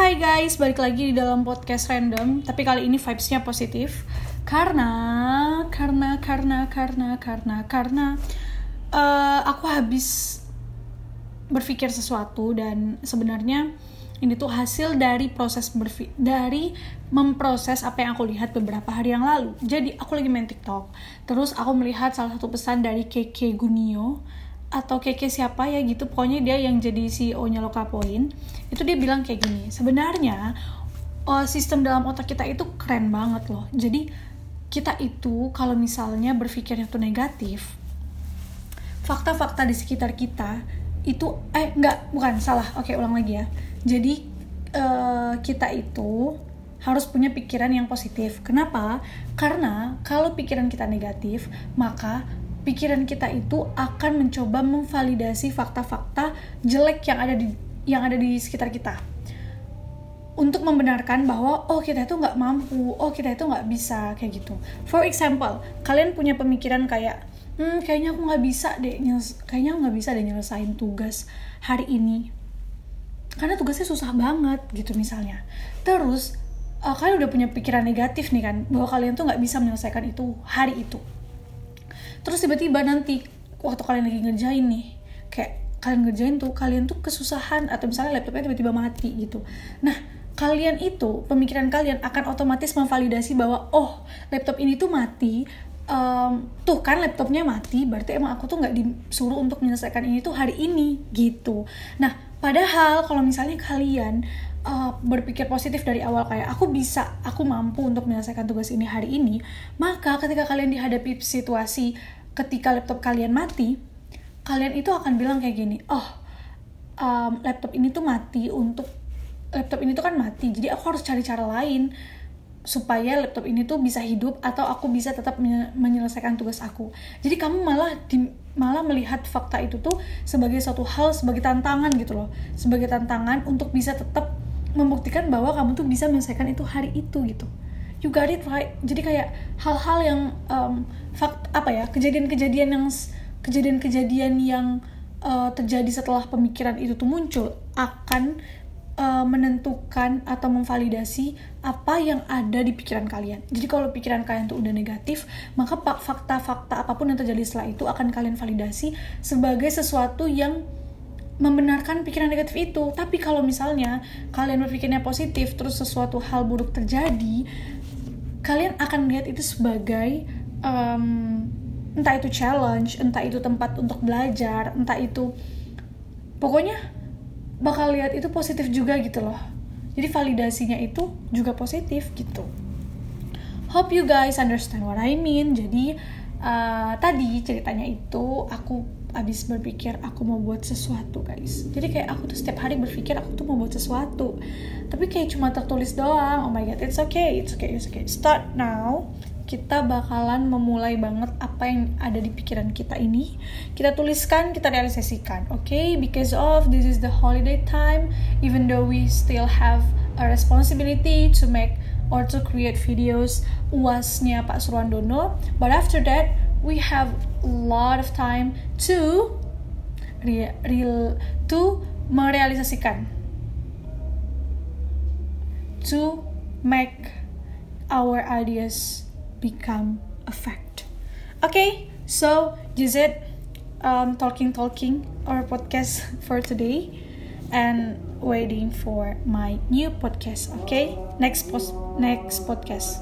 Hai guys, balik lagi di dalam podcast random Tapi kali ini vibes-nya positif Karena, karena, karena, karena, karena, karena uh, Aku habis berpikir sesuatu Dan sebenarnya ini tuh hasil dari proses berfi dari memproses apa yang aku lihat beberapa hari yang lalu. Jadi aku lagi main TikTok, terus aku melihat salah satu pesan dari Keke Gunio atau Keke siapa ya gitu pokoknya dia yang jadi CEO-nya Lokapoin itu dia bilang kayak gini sebenarnya oh, sistem dalam otak kita itu keren banget loh jadi kita itu kalau misalnya berpikirnya tuh negatif fakta-fakta di sekitar kita itu eh nggak bukan salah oke ulang lagi ya jadi uh, kita itu harus punya pikiran yang positif. Kenapa? Karena kalau pikiran kita negatif, maka pikiran kita itu akan mencoba memvalidasi fakta-fakta jelek yang ada di yang ada di sekitar kita untuk membenarkan bahwa oh kita itu nggak mampu, oh kita itu nggak bisa kayak gitu. For example, kalian punya pemikiran kayak hmm kayaknya aku nggak bisa deh kayaknya nggak bisa deh nyelesain tugas hari ini karena tugasnya susah banget gitu misalnya. Terus uh, kalian udah punya pikiran negatif nih kan bahwa kalian tuh nggak bisa menyelesaikan itu hari itu terus tiba-tiba nanti waktu kalian lagi ngerjain nih. Kayak kalian ngerjain tuh kalian tuh kesusahan atau misalnya laptopnya tiba-tiba mati gitu. Nah kalian itu pemikiran kalian akan otomatis memvalidasi bahwa oh laptop ini tuh mati um, tuh kan laptopnya mati berarti emang aku tuh nggak disuruh untuk menyelesaikan ini tuh hari ini gitu. Nah padahal kalau misalnya kalian uh, berpikir positif dari awal kayak aku bisa, aku mampu untuk menyelesaikan tugas ini hari ini, maka ketika kalian dihadapi situasi ketika laptop kalian mati, kalian itu akan bilang kayak gini, oh um, laptop ini tuh mati untuk laptop ini tuh kan mati, jadi aku harus cari cara lain supaya laptop ini tuh bisa hidup atau aku bisa tetap menyelesaikan tugas aku. Jadi kamu malah di, malah melihat fakta itu tuh sebagai suatu hal sebagai tantangan gitu loh, sebagai tantangan untuk bisa tetap membuktikan bahwa kamu tuh bisa menyelesaikan itu hari itu gitu you got it right jadi kayak hal-hal yang um, fakt apa ya kejadian-kejadian yang kejadian-kejadian yang uh, terjadi setelah pemikiran itu tuh muncul akan uh, menentukan atau memvalidasi apa yang ada di pikiran kalian. Jadi kalau pikiran kalian tuh udah negatif, maka fakta-fakta apa pun yang terjadi setelah itu akan kalian validasi sebagai sesuatu yang membenarkan pikiran negatif itu. Tapi kalau misalnya kalian berpikirnya positif, terus sesuatu hal buruk terjadi, kalian akan melihat itu sebagai um, entah itu challenge, entah itu tempat untuk belajar, entah itu pokoknya bakal lihat itu positif juga gitu loh. Jadi validasinya itu juga positif gitu. Hope you guys understand what I mean. Jadi uh, tadi ceritanya itu aku abis berpikir aku mau buat sesuatu guys. Jadi kayak aku tuh setiap hari berpikir aku tuh mau buat sesuatu. Tapi kayak cuma tertulis doang. Oh my god it's okay it's okay it's okay. Start now. Kita bakalan memulai banget apa yang ada di pikiran kita ini. Kita tuliskan kita realisasikan oke okay? because of this is the holiday time even though we still have a responsibility to make or to create videos uasnya Pak Surwandono but after that we have a lot of time to real, to merealisasikan. To make our ideas become a fact. Okay so this is it. Um, talking talking our podcast for today. And waiting for my new podcast okay? Next post next podcast.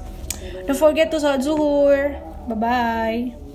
Don't forget to salat zuhur. Bye bye